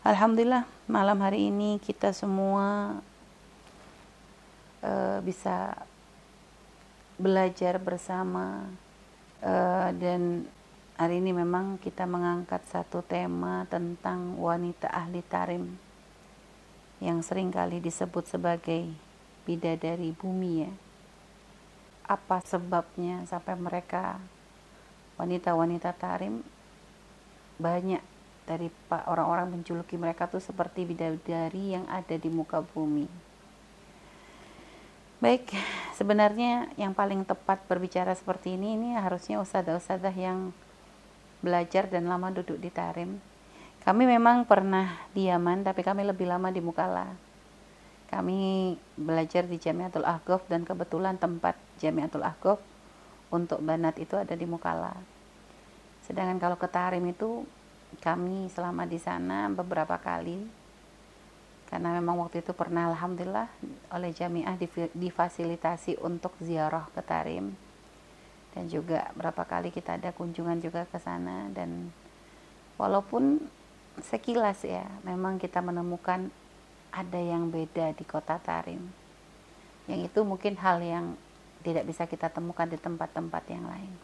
Alhamdulillah malam hari ini kita semua uh, bisa belajar bersama uh, dan hari ini memang kita mengangkat satu tema tentang wanita ahli tarim yang sering kali disebut sebagai bidadari bumi ya. Apa sebabnya sampai mereka wanita-wanita tarim banyak dari orang-orang menjuluki mereka tuh seperti bidadari yang ada di muka bumi. Baik, sebenarnya yang paling tepat berbicara seperti ini ini harusnya usadah-usadah yang belajar dan lama duduk di Tarim. Kami memang pernah di Yaman, tapi kami lebih lama di Mukalla. Kami belajar di Jamiatul Ahqaf dan kebetulan tempat Jamiatul Ahqaf untuk banat itu ada di Mukalla. Sedangkan kalau ke Tarim itu kami selama di sana beberapa kali. Karena memang waktu itu pernah alhamdulillah oleh jamiah difasilitasi untuk ziarah ke Tarim. Dan juga berapa kali kita ada kunjungan juga ke sana. Dan walaupun sekilas ya memang kita menemukan ada yang beda di kota Tarim. Yang itu mungkin hal yang tidak bisa kita temukan di tempat-tempat yang lain.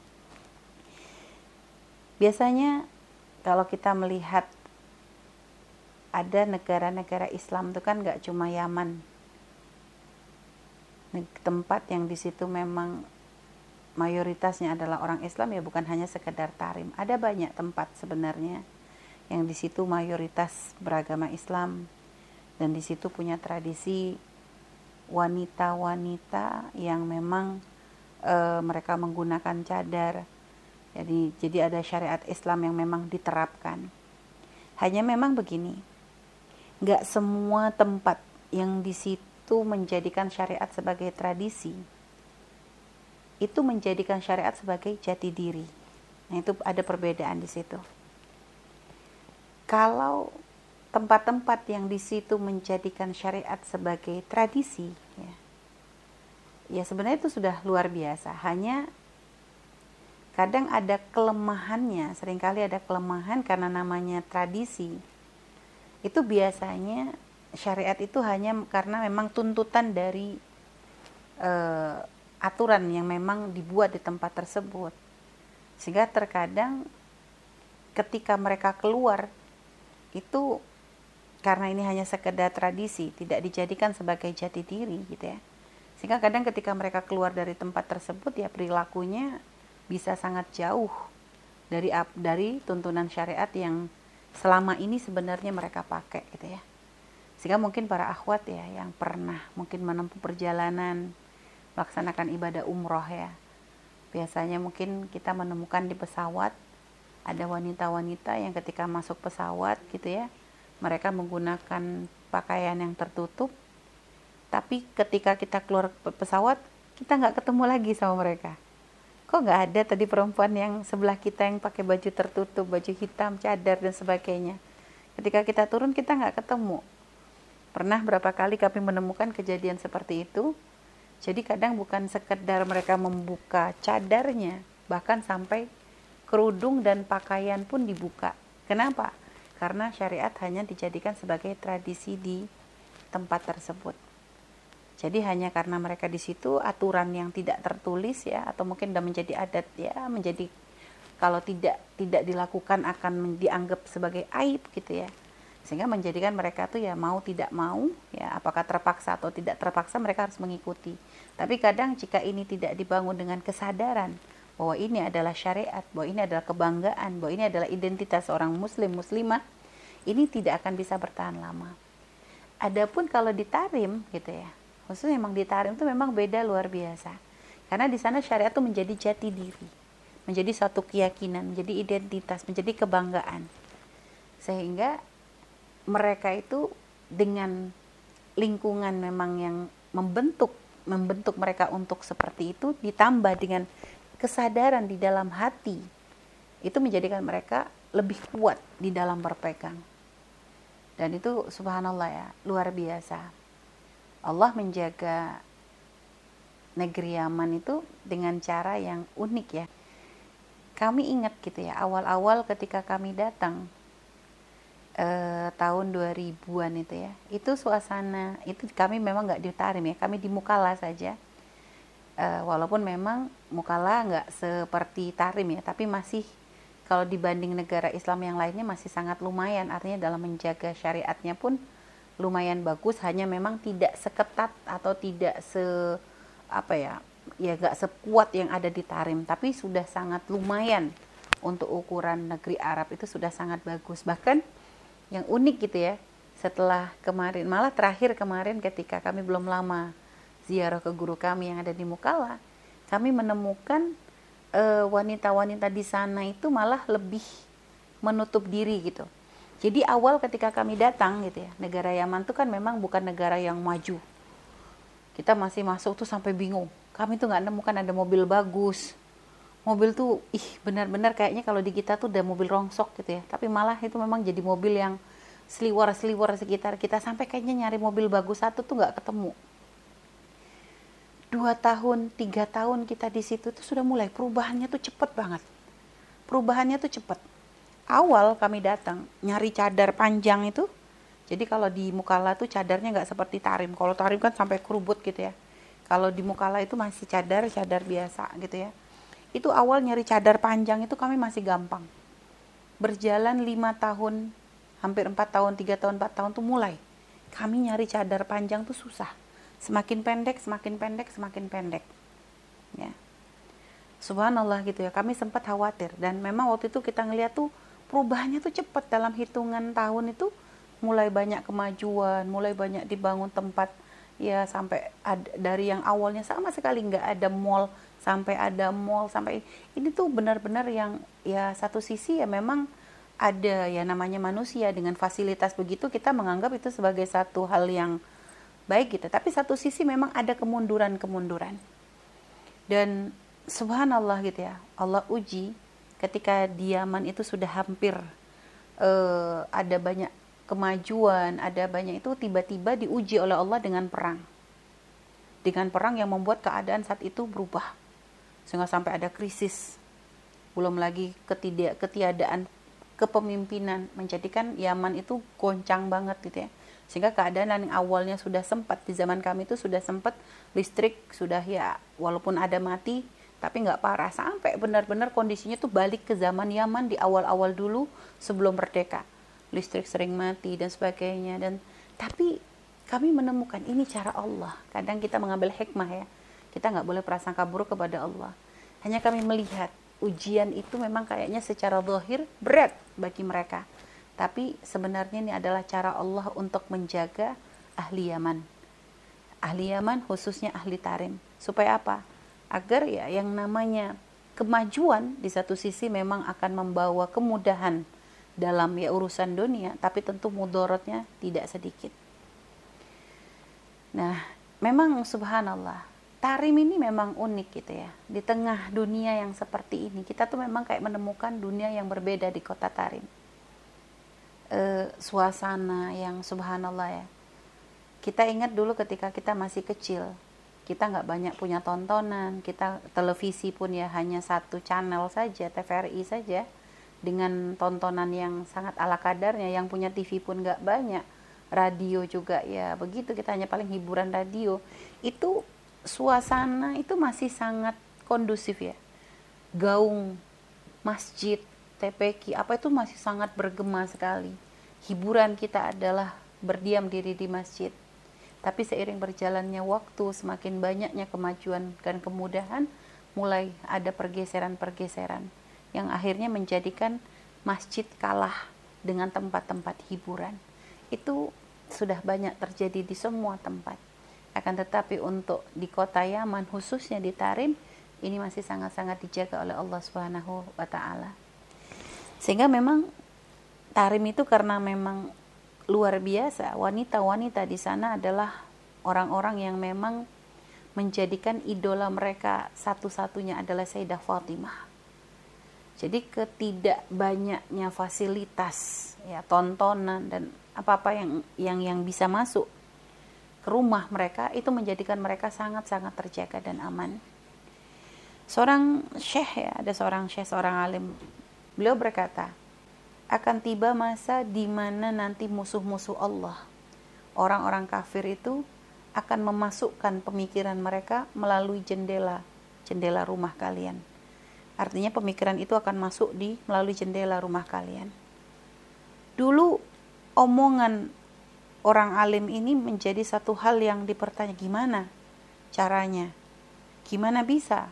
Biasanya kalau kita melihat ada negara-negara Islam itu kan nggak cuma Yaman. Tempat yang di situ memang mayoritasnya adalah orang Islam ya bukan hanya sekedar tarim. Ada banyak tempat sebenarnya yang di situ mayoritas beragama Islam. Dan di situ punya tradisi wanita-wanita yang memang e, mereka menggunakan cadar jadi, jadi ada syariat Islam yang memang diterapkan. Hanya memang begini, nggak semua tempat yang di situ menjadikan syariat sebagai tradisi, itu menjadikan syariat sebagai jati diri. Nah itu ada perbedaan di situ. Kalau tempat-tempat yang di situ menjadikan syariat sebagai tradisi, ya, ya sebenarnya itu sudah luar biasa. Hanya kadang ada kelemahannya, sering kali ada kelemahan karena namanya tradisi. Itu biasanya syariat itu hanya karena memang tuntutan dari uh, aturan yang memang dibuat di tempat tersebut. Sehingga terkadang ketika mereka keluar itu karena ini hanya sekedar tradisi, tidak dijadikan sebagai jati diri gitu ya. Sehingga kadang ketika mereka keluar dari tempat tersebut ya perilakunya bisa sangat jauh dari dari tuntunan syariat yang selama ini sebenarnya mereka pakai gitu ya. Sehingga mungkin para akhwat ya yang pernah mungkin menempuh perjalanan melaksanakan ibadah umroh ya. Biasanya mungkin kita menemukan di pesawat ada wanita-wanita yang ketika masuk pesawat gitu ya, mereka menggunakan pakaian yang tertutup. Tapi ketika kita keluar pesawat, kita nggak ketemu lagi sama mereka kok nggak ada tadi perempuan yang sebelah kita yang pakai baju tertutup, baju hitam, cadar dan sebagainya. Ketika kita turun kita nggak ketemu. Pernah berapa kali kami menemukan kejadian seperti itu. Jadi kadang bukan sekedar mereka membuka cadarnya, bahkan sampai kerudung dan pakaian pun dibuka. Kenapa? Karena syariat hanya dijadikan sebagai tradisi di tempat tersebut. Jadi hanya karena mereka di situ aturan yang tidak tertulis ya atau mungkin sudah menjadi adat ya menjadi kalau tidak tidak dilakukan akan dianggap sebagai aib gitu ya. Sehingga menjadikan mereka tuh ya mau tidak mau ya apakah terpaksa atau tidak terpaksa mereka harus mengikuti. Tapi kadang jika ini tidak dibangun dengan kesadaran bahwa ini adalah syariat, bahwa ini adalah kebanggaan, bahwa ini adalah identitas orang muslim muslimah, ini tidak akan bisa bertahan lama. Adapun kalau ditarim gitu ya, khususnya memang di Tarim itu memang beda luar biasa. Karena di sana syariat itu menjadi jati diri menjadi satu keyakinan menjadi identitas menjadi kebanggaan. Sehingga mereka itu dengan lingkungan memang yang membentuk membentuk mereka untuk seperti itu ditambah dengan kesadaran di dalam hati itu menjadikan mereka lebih kuat di dalam berpegang. Dan itu subhanallah ya luar biasa Allah menjaga negeri Yaman itu dengan cara yang unik ya. Kami ingat gitu ya, awal-awal ketika kami datang, eh, tahun 2000-an itu ya. Itu suasana itu kami memang nggak di Tarim ya, kami di Mukalla saja. Eh, walaupun memang Mukalla nggak seperti Tarim ya, tapi masih kalau dibanding negara Islam yang lainnya masih sangat lumayan. Artinya dalam menjaga syariatnya pun lumayan bagus. Hanya memang tidak seketat atau tidak se apa ya ya gak sekuat yang ada di Tarim, tapi sudah sangat lumayan untuk ukuran negeri Arab itu sudah sangat bagus. Bahkan yang unik gitu ya setelah kemarin malah terakhir kemarin ketika kami belum lama ziarah ke guru kami yang ada di Mukalla kami menemukan eh, wanita-wanita di sana itu malah lebih menutup diri gitu jadi awal ketika kami datang gitu ya negara Yaman itu kan memang bukan negara yang maju. Kita masih masuk tuh sampai bingung. Kami tuh nggak nemukan ada mobil bagus. Mobil tuh ih benar-benar kayaknya kalau di kita tuh udah mobil rongsok gitu ya. Tapi malah itu memang jadi mobil yang seliwar-seliwar sekitar kita. Sampai kayaknya nyari mobil bagus satu tuh nggak ketemu. Dua tahun tiga tahun kita di situ tuh sudah mulai perubahannya tuh cepet banget. Perubahannya tuh cepet awal kami datang nyari cadar panjang itu jadi kalau di Mukalla tuh cadarnya nggak seperti Tarim. Kalau Tarim kan sampai kerubut gitu ya. Kalau di Mukalla itu masih cadar cadar biasa gitu ya. Itu awal nyari cadar panjang itu kami masih gampang. Berjalan lima tahun hampir empat tahun tiga tahun empat tahun tuh mulai. Kami nyari cadar panjang tuh susah. Semakin pendek semakin pendek semakin pendek. Ya. Subhanallah gitu ya. Kami sempat khawatir. Dan memang waktu itu kita ngeliat tuh perubahannya tuh cepat dalam hitungan tahun itu mulai banyak kemajuan mulai banyak dibangun tempat ya sampai ada, dari yang awalnya sama sekali nggak ada mall sampai ada mall sampai ini tuh benar-benar yang ya satu sisi ya memang ada ya namanya manusia. Dengan fasilitas begitu kita menganggap itu sebagai satu hal yang baik gitu. Tapi satu sisi memang ada kemunduran-kemunduran. Dan subhanallah gitu ya Allah uji ketika diaman itu sudah hampir uh, ada banyak kemajuan ada banyak itu tiba-tiba diuji oleh Allah dengan perang. Dengan perang yang membuat keadaan saat itu berubah. Sehingga sampai ada krisis. Belum lagi ketidak ketiadaan kepemimpinan. Menjadikan Yaman itu goncang banget gitu ya. Sehingga keadaan yang awalnya sudah sempat di zaman kami itu sudah sempat listrik sudah ya walaupun ada mati tapi nggak parah sampai benar-benar kondisinya tuh balik ke zaman Yaman di awal-awal dulu sebelum merdeka listrik sering mati dan sebagainya dan tapi kami menemukan ini cara Allah kadang kita mengambil hikmah ya kita nggak boleh prasangka buruk kepada Allah. Hanya kami melihat ujian itu memang kayaknya secara zahir berat bagi mereka. Tapi sebenarnya ini adalah cara Allah untuk menjaga ahli Yaman. Ahli Yaman khususnya ahli Tarim. Supaya apa? Agar ya yang namanya kemajuan di satu sisi memang akan membawa kemudahan dalam ya urusan dunia, tapi tentu mudorotnya tidak sedikit. Nah, memang subhanallah, Tarim ini memang unik gitu ya. Di tengah dunia yang seperti ini, kita tuh memang kayak menemukan dunia yang berbeda di kota Tarim. E, suasana yang subhanallah ya. Kita ingat dulu ketika kita masih kecil, kita nggak banyak punya tontonan, kita televisi pun ya hanya satu channel saja, TVRI saja, dengan tontonan yang sangat ala kadarnya, yang punya TV pun nggak banyak, radio juga ya begitu, kita hanya paling hiburan radio. Itu suasana itu masih sangat kondusif ya. Gaung, masjid, TPQ, apa itu masih sangat bergema sekali. Hiburan kita adalah berdiam diri di masjid. Tapi seiring berjalannya waktu, semakin banyaknya kemajuan dan kemudahan, mulai ada pergeseran-pergeseran yang akhirnya menjadikan masjid kalah dengan tempat-tempat hiburan. Itu sudah banyak terjadi di semua tempat akan tetapi untuk di kota Yaman khususnya di Tarim ini masih sangat-sangat dijaga oleh Allah Subhanahu wa taala. Sehingga memang Tarim itu karena memang luar biasa, wanita-wanita di sana adalah orang-orang yang memang menjadikan idola mereka satu-satunya adalah Sayyidah Fatimah. Jadi ketidak banyaknya fasilitas, ya tontonan dan apa-apa yang yang yang bisa masuk ke rumah mereka itu menjadikan mereka sangat-sangat terjaga dan aman. Seorang syekh ya, ada seorang syekh, seorang alim. Beliau berkata, akan tiba masa di mana nanti musuh-musuh Allah, orang-orang kafir itu akan memasukkan pemikiran mereka melalui jendela, jendela rumah kalian. Artinya pemikiran itu akan masuk di melalui jendela rumah kalian. Dulu omongan orang alim ini menjadi satu hal yang dipertanya gimana caranya? Gimana bisa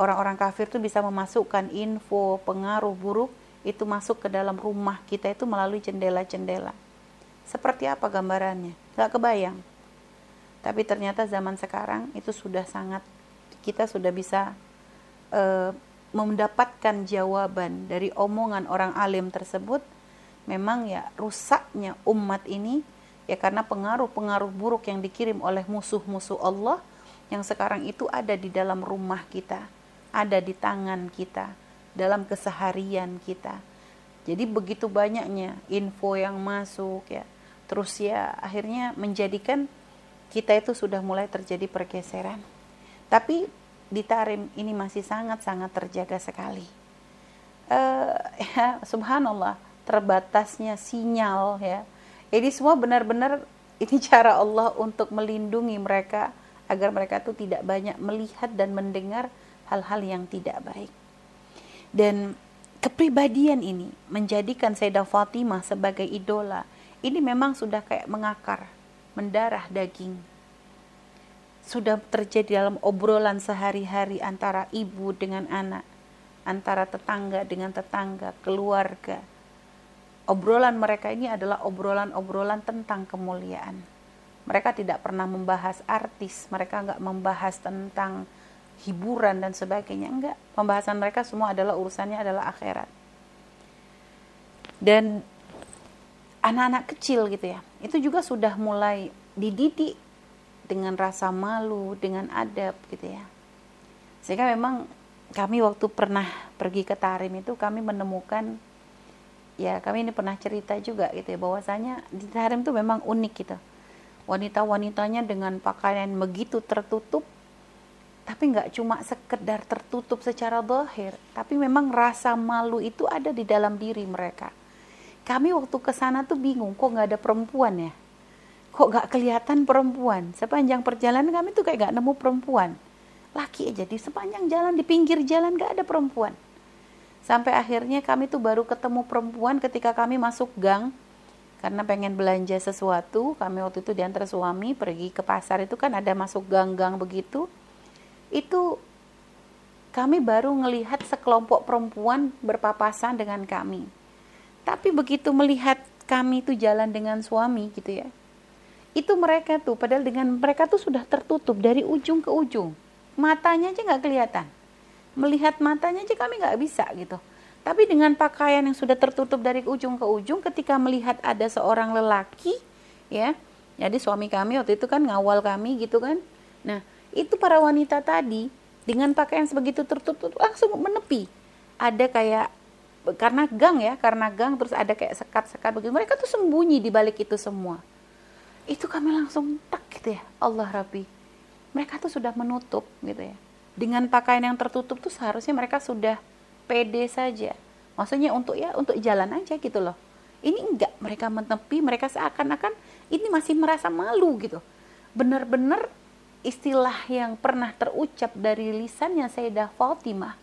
orang-orang kafir itu bisa memasukkan info pengaruh buruk itu masuk ke dalam rumah kita itu melalui jendela-jendela. Seperti apa gambarannya? Gak kebayang. Tapi ternyata zaman sekarang itu sudah sangat kita sudah bisa uh, mendapatkan jawaban dari omongan orang alim tersebut. Memang ya rusaknya umat ini ya karena pengaruh-pengaruh buruk yang dikirim oleh musuh-musuh Allah yang sekarang itu ada di dalam rumah kita, ada di tangan kita dalam keseharian kita. Jadi begitu banyaknya info yang masuk ya. Terus ya akhirnya menjadikan kita itu sudah mulai terjadi pergeseran. Tapi di Tarim ini masih sangat-sangat terjaga sekali. Uh, ya, subhanallah, terbatasnya sinyal ya. Jadi semua benar-benar ini cara Allah untuk melindungi mereka agar mereka itu tidak banyak melihat dan mendengar hal-hal yang tidak baik. Dan kepribadian ini menjadikan Sayyidah Fatimah sebagai idola. Ini memang sudah kayak mengakar, mendarah daging. Sudah terjadi dalam obrolan sehari-hari antara ibu dengan anak, antara tetangga dengan tetangga, keluarga. Obrolan mereka ini adalah obrolan-obrolan tentang kemuliaan. Mereka tidak pernah membahas artis, mereka nggak membahas tentang hiburan dan sebagainya. Enggak pembahasan mereka semua adalah urusannya adalah akhirat. Dan anak-anak kecil gitu ya itu juga sudah mulai dididik dengan rasa malu dengan adab gitu ya. Sehingga memang kami waktu pernah pergi ke Tarim itu kami menemukan ya kami ini pernah cerita juga gitu ya bahwasanya di Tarim itu memang unik gitu. Wanita-wanitanya dengan pakaian begitu tertutup tapi nggak cuma sekedar tertutup secara dohir, tapi memang rasa malu itu ada di dalam diri mereka. Kami waktu ke sana tuh bingung, kok nggak ada perempuan ya? Kok nggak kelihatan perempuan? Sepanjang perjalanan kami tuh kayak nggak nemu perempuan. Laki aja di sepanjang jalan, di pinggir jalan nggak ada perempuan. Sampai akhirnya kami tuh baru ketemu perempuan ketika kami masuk gang, karena pengen belanja sesuatu, kami waktu itu diantar suami pergi ke pasar itu kan ada masuk gang-gang begitu itu kami baru melihat sekelompok perempuan berpapasan dengan kami. Tapi begitu melihat kami itu jalan dengan suami gitu ya. Itu mereka tuh, padahal dengan mereka tuh sudah tertutup dari ujung ke ujung. Matanya aja nggak kelihatan. Melihat matanya aja kami nggak bisa gitu. Tapi dengan pakaian yang sudah tertutup dari ujung ke ujung, ketika melihat ada seorang lelaki, ya, jadi suami kami waktu itu kan ngawal kami gitu kan. Nah, itu para wanita tadi dengan pakaian sebegitu tertutup langsung menepi. Ada kayak karena gang ya karena gang terus ada kayak sekat-sekat begitu. Mereka tuh sembunyi di balik itu semua. Itu kami langsung tak gitu ya Allah Rabbi. Mereka tuh sudah menutup gitu ya. Dengan pakaian yang tertutup tuh seharusnya mereka sudah pede saja. Maksudnya untuk ya untuk jalan aja gitu loh. Ini enggak mereka menepi mereka seakan-akan ini masih merasa malu gitu. Benar-benar istilah yang pernah terucap dari lisannya Sayyidah Fatimah.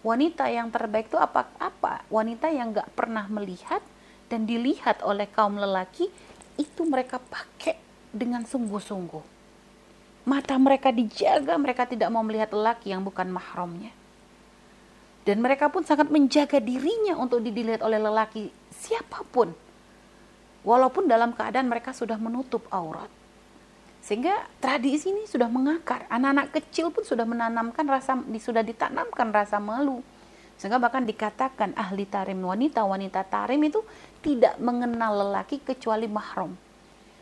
Wanita yang terbaik itu apa apa? Wanita yang gak pernah melihat dan dilihat oleh kaum lelaki itu mereka pakai dengan sungguh-sungguh. Mata mereka dijaga mereka tidak mau melihat lelaki yang bukan mahramnya. Dan mereka pun sangat menjaga dirinya untuk dilihat oleh lelaki siapa pun. Walaupun dalam keadaan mereka sudah menutup aurat sehingga tradisi ini sudah mengakar. Anak-anak kecil pun sudah menanamkan rasa sudah ditanamkan rasa malu. Sehingga bahkan dikatakan ahli tarim wanita, wanita tarim itu tidak mengenal lelaki kecuali mahram.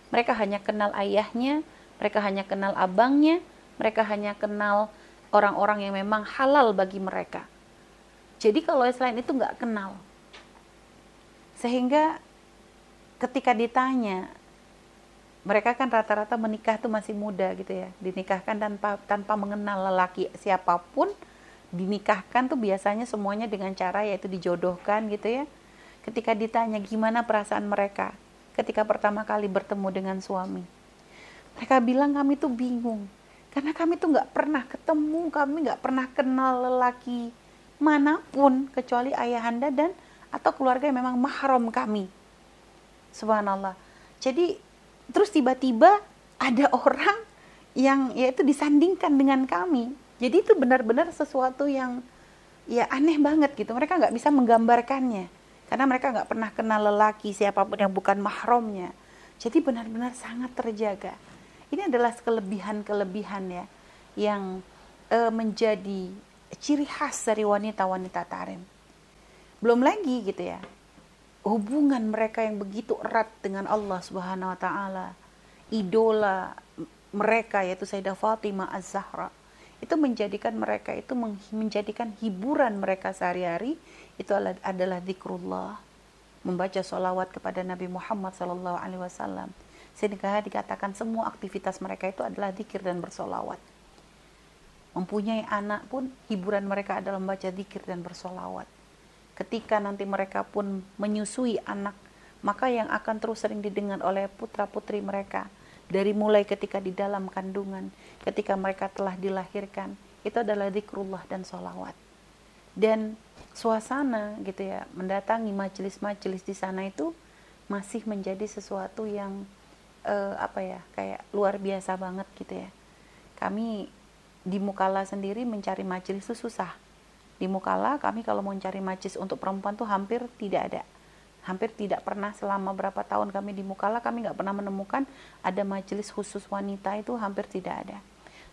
Mereka hanya kenal ayahnya, mereka hanya kenal abangnya, mereka hanya kenal orang-orang yang memang halal bagi mereka. Jadi kalau selain itu nggak kenal. Sehingga ketika ditanya mereka kan rata-rata menikah tuh masih muda gitu ya dinikahkan tanpa tanpa mengenal lelaki siapa pun dinikahkan tuh biasanya semuanya dengan cara yaitu dijodohkan gitu ya ketika ditanya gimana perasaan mereka ketika pertama kali bertemu dengan suami. Mereka bilang kami tuh bingung karena kami tuh nggak pernah ketemu, kami nggak pernah kenal lelaki mana pun kecuali ayahanda dan atau keluarga yang memang mahram kami. Subhanallah. Jadi terus tiba-tiba ada orang yang yaitu disandingkan dengan kami. Jadi itu benar-benar sesuatu yang ya aneh banget gitu. Mereka nggak bisa menggambarkannya karena mereka nggak pernah kenal lelaki siapa pun yang bukan mahramnya. Jadi benar-benar sangat terjaga. Ini adalah kelebihan-kelebihan ya yang e, menjadi ciri khas dari wanita-wanita tarim. Belum lagi gitu ya, hubungan mereka yang begitu erat dengan Allah Subhanahu wa taala. Idola mereka yaitu Sayyidah Fatimah Az-Zahra itu menjadikan mereka itu menjadikan hiburan mereka sehari-hari itu adalah zikrullah membaca solawat kepada Nabi Muhammad Sallallahu Alaihi Wasallam. Sehingga dikatakan semua aktivitas mereka itu adalah zikir dan bersolawat. Mempunyai anak pun hiburan mereka adalah membaca zikir dan bersolawat ketika nanti mereka pun menyusui anak maka yang akan terus sering didengar oleh putra putri mereka dari mulai ketika di dalam kandungan ketika mereka telah dilahirkan itu adalah zikrullah dan solawat dan suasana gitu ya mendatangi majelis-majelis di sana itu masih menjadi sesuatu yang uh, apa ya kayak luar biasa banget gitu ya. Kami di Mukala sendiri mencari majelis itu susah di Mukala kami kalau mau mencari majelis untuk perempuan tuh hampir tidak ada. Hampir tidak pernah selama berapa tahun kami di Mukala kami nggak pernah menemukan ada majelis khusus wanita itu hampir tidak ada.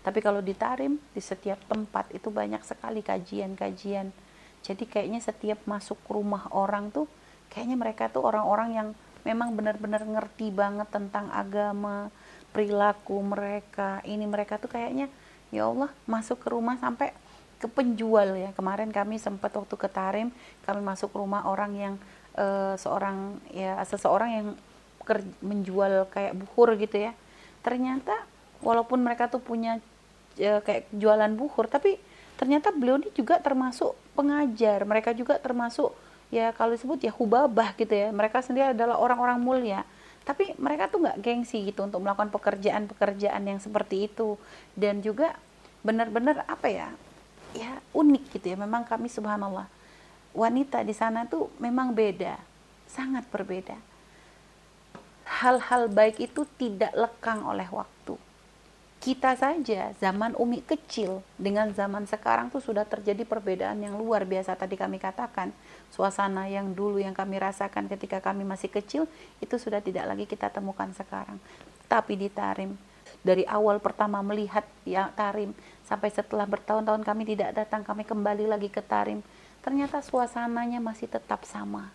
Tapi kalau di Tarim di setiap tempat itu banyak sekali kajian-kajian. Jadi kayaknya setiap masuk rumah orang tuh kayaknya mereka tuh orang-orang yang memang benar-benar ngerti banget tentang agama perilaku mereka ini mereka tuh kayaknya ya Allah masuk ke rumah sampai ke penjual ya. Kemarin kami sempat waktu ke Tarim kami masuk rumah orang yang uh, seorang ya seseorang yang menjual kayak buhur gitu ya. Ternyata walaupun mereka tuh punya uh, kayak jualan buhur tapi ternyata beliau ini juga termasuk pengajar. Mereka juga termasuk ya kalau disebut ya hubabah gitu ya. Mereka sendiri adalah orang-orang mulia. Tapi mereka tuh nggak gengsi gitu untuk melakukan pekerjaan-pekerjaan yang seperti itu. Dan juga benar-benar apa ya ya unik gitu ya. Memang kami subhanallah wanita di sana tuh memang beda sangat berbeda. Hal-hal baik itu tidak lekang oleh waktu. Kita saja zaman Umi kecil dengan zaman sekarang tuh sudah terjadi perbedaan yang luar biasa. Tadi kami katakan suasana yang dulu yang kami rasakan ketika kami masih kecil itu sudah tidak lagi kita temukan sekarang. Tapi di Tarim dari awal pertama melihat ya Tarim sampai setelah bertahun-tahun kami tidak datang kami kembali lagi ke Tarim ternyata suasananya masih tetap sama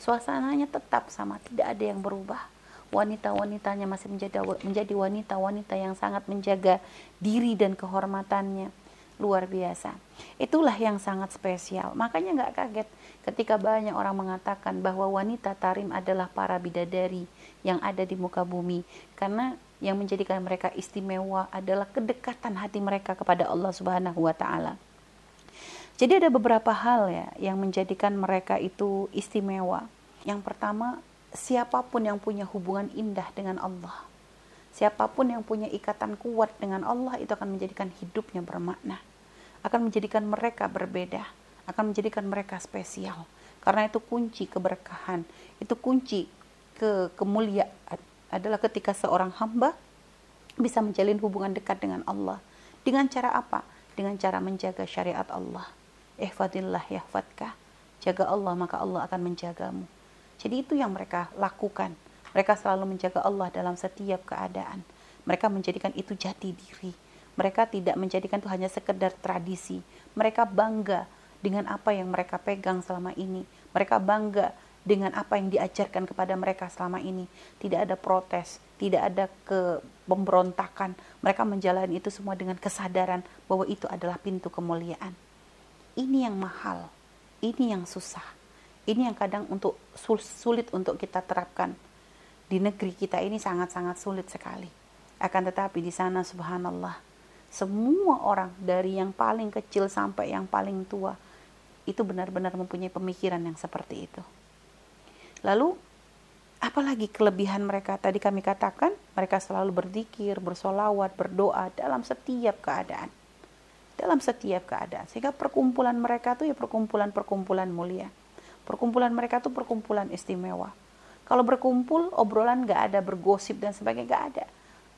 suasananya tetap sama tidak ada yang berubah wanita-wanitanya masih menjadi menjadi wanita-wanita yang sangat menjaga diri dan kehormatannya luar biasa. Itulah yang sangat spesial. Makanya nggak kaget ketika banyak orang mengatakan bahwa wanita tarim adalah para bidadari yang ada di muka bumi. Karena yang menjadikan mereka istimewa adalah kedekatan hati mereka kepada Allah Subhanahu wa taala. Jadi ada beberapa hal ya yang menjadikan mereka itu istimewa. Yang pertama siapa pun yang punya hubungan indah dengan Allah, siapa pun yang punya ikatan kuat dengan Allah itu akan menjadikan hidupnya bermakna, akan menjadikan mereka berbeda, akan menjadikan mereka spesial. Karena itu kunci keberkahan, itu kunci ke kemuliaan adalah ketika seorang hamba bisa menjalin hubungan dekat dengan Allah. Dengan cara apa? Dengan cara menjaga syariat Allah. Ihfadillah yahfadkah. Jaga Allah maka Allah akan menjagamu jadi itu yang mereka lakukan. Mereka selalu menjaga Allah dalam setiap keadaan. Mereka menjadikan itu jati diri. Mereka tidak menjadikan itu hanya sekedar tradisi. Mereka bangga dengan apa yang mereka pegang selama ini. Mereka bangga dengan apa yang diajarkan kepada mereka selama ini. Tidak ada protes, tidak ada ke pemberontakan. Mereka menjalani itu semua dengan kesadaran bahwa itu adalah pintu kemuliaan. Ini yang mahal, ini yang susah. Ini yang kadang untuk sulit untuk kita terapkan di negeri kita ini sangat-sangat sulit sekali. Akan tetapi di sana subhanallah semua orang dari yang paling kecil sampai yang paling tua itu benar-benar mempunyai pemikiran yang seperti itu. Lalu apalagi kelebihan mereka tadi kami katakan mereka selalu berzikir, bersolawat, berdoa dalam setiap keadaan. Dalam setiap keadaan. Sehingga perkumpulan mereka tuh ya perkumpulan-perkumpulan mulia. Perkumpulan mereka tuh perkumpulan istimewa. Kalau berkumpul, obrolan gak ada, bergosip dan sebagainya gak ada.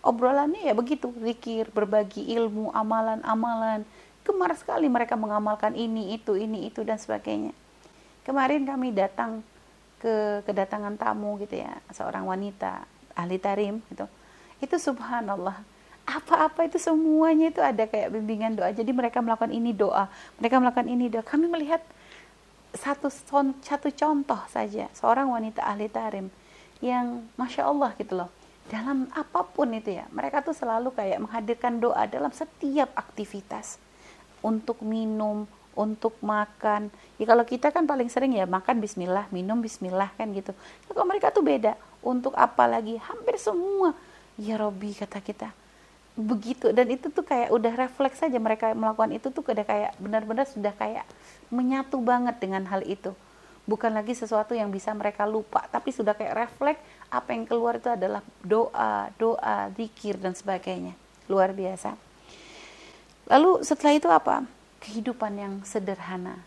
Obrolannya ya begitu, zikir, berbagi ilmu, amalan-amalan. Gemar sekali mereka mengamalkan ini, itu, ini, itu, dan sebagainya. Kemarin kami datang ke kedatangan tamu gitu ya seorang wanita ahli tarim gitu. Itu subhanallah. Apa-apa itu semuanya itu ada kayak bimbingan doa. Jadi mereka melakukan ini doa mereka melakukan ini doa. Kami melihat satu satu contoh saja seorang wanita ahli tarim yang masya Allah gitu loh. Dalam apa pun itu ya mereka tuh selalu kayak menghadirkan doa dalam setiap aktivitas. Untuk minum untuk makan. Ya kalau kita kan paling sering ya makan bismillah, minum bismillah kan gitu. Kalau mereka tuh beda. Untuk apa lagi? Hampir semua. Ya Robi kata kita. Begitu dan itu tuh kayak udah refleks saja mereka melakukan itu tuh udah kayak benar-benar sudah kayak menyatu banget dengan hal itu. Bukan lagi sesuatu yang bisa mereka lupa, tapi sudah kayak refleks apa yang keluar itu adalah doa, doa, zikir dan sebagainya. Luar biasa. Lalu setelah itu apa? Kehidupan yang sederhana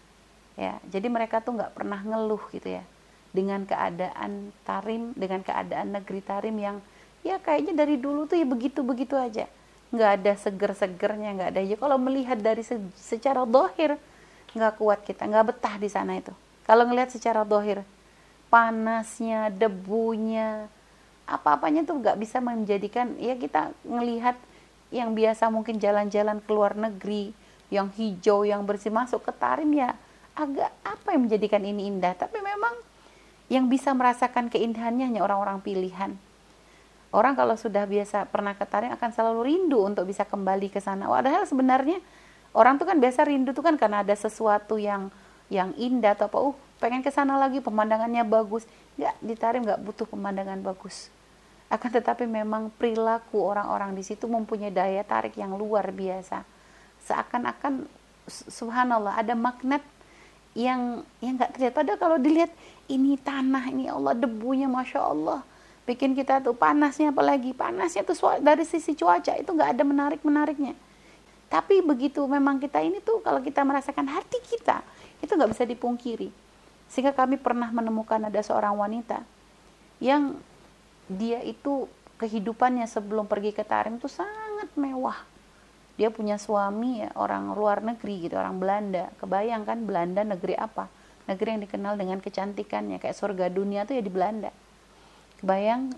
ya. Jadi mereka tuh nggak pernah ngeluh gitu ya dengan keadaan tarim dengan keadaan negeri tarim yang ya kayaknya dari dulu tuh ya begitu begitu aja. Nggak ada seger-segernya nggak ada. Aja kalau melihat dari se secara dohir nggak kuat kita nggak betah di sana itu. Kalau ngelihat secara dohir panasnya debunya apa-apanya tuh nggak bisa menjadikan ya kita ngelihat yang biasa mungkin jalan-jalan ke luar negeri yang hijau yang bersih masuk ke tarim ya agak apa yang menjadikan ini indah? Tapi memang yang bisa merasakan keindahannya hanya orang-orang pilihan. Orang kalau sudah biasa pernah ke tarim akan selalu rindu untuk bisa kembali ke sana. Padahal sebenarnya orang tuh kan biasa rindu tuh kan karena ada sesuatu yang yang indah atau apa. Uh pengen ke sana lagi pemandangannya bagus. Nggak di tarim nggak butuh pemandangan bagus. Akan tetapi memang perilaku orang-orang di situ mempunyai daya tarik yang luar biasa seakan-akan subhanallah ada magnet yang yang nggak terlihat. Padahal kalau dilihat ini tanah ini Allah debunya masya Allah. Bikin kita tuh panasnya apalagi panasnya tuh dari sisi cuaca itu nggak ada menarik menariknya tapi begitu memang kita ini tuh kalau kita merasakan hati kita itu nggak bisa dipungkiri. Sehingga kami pernah menemukan ada seorang wanita yang dia itu kehidupannya sebelum pergi ke Tarim itu sangat mewah dia punya suami ya, orang luar negeri gitu orang Belanda. Kebayang kan Belanda negeri apa? Negeri yang dikenal dengan kecantikannya kayak surga dunia tuh ya di Belanda. Kebayang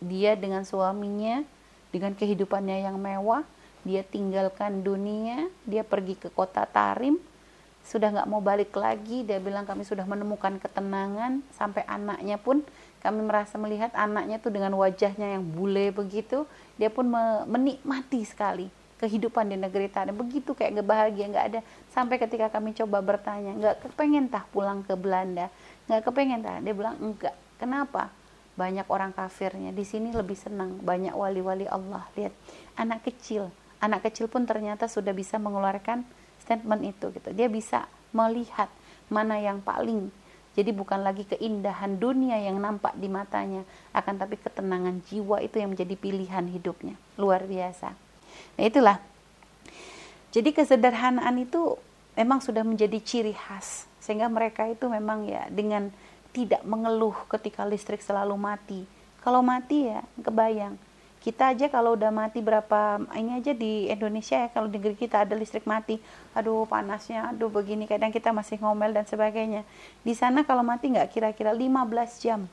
dia dengan suaminya dengan kehidupannya yang mewah dia tinggalkan dunia dia pergi ke kota Tarim sudah nggak mau balik lagi dia bilang kami sudah menemukan ketenangan sampai anaknya pun kami merasa melihat anaknya tuh dengan wajahnya yang bule begitu dia pun menikmati sekali kehidupan di negeri tanah begitu kayak nggak bahagia nggak ada. Sampai ketika kami coba bertanya nggak kepengen tah pulang ke Belanda? Nggak kepengen tah? Dia bilang enggak kenapa? Banyak orang kafirnya. Di sini lebih senang. Banyak wali-wali Allah. Lihat anak kecil. Anak kecil pun ternyata sudah bisa mengeluarkan statement itu gitu. Dia bisa melihat mana yang paling. Jadi bukan lagi keindahan dunia yang nampak di matanya akan tapi ketenangan jiwa itu yang menjadi pilihan hidupnya. Luar biasa Nah itulah. Jadi kesederhanaan itu memang sudah menjadi ciri khas sehingga mereka itu memang ya dengan tidak mengeluh ketika listrik selalu mati. Kalau mati ya kebayang. Kita aja kalau udah mati berapa ini aja di Indonesia ya kalau di negeri kita ada listrik mati, aduh panasnya, aduh begini kadang kita masih ngomel dan sebagainya. Di sana kalau mati nggak kira-kira 15 jam.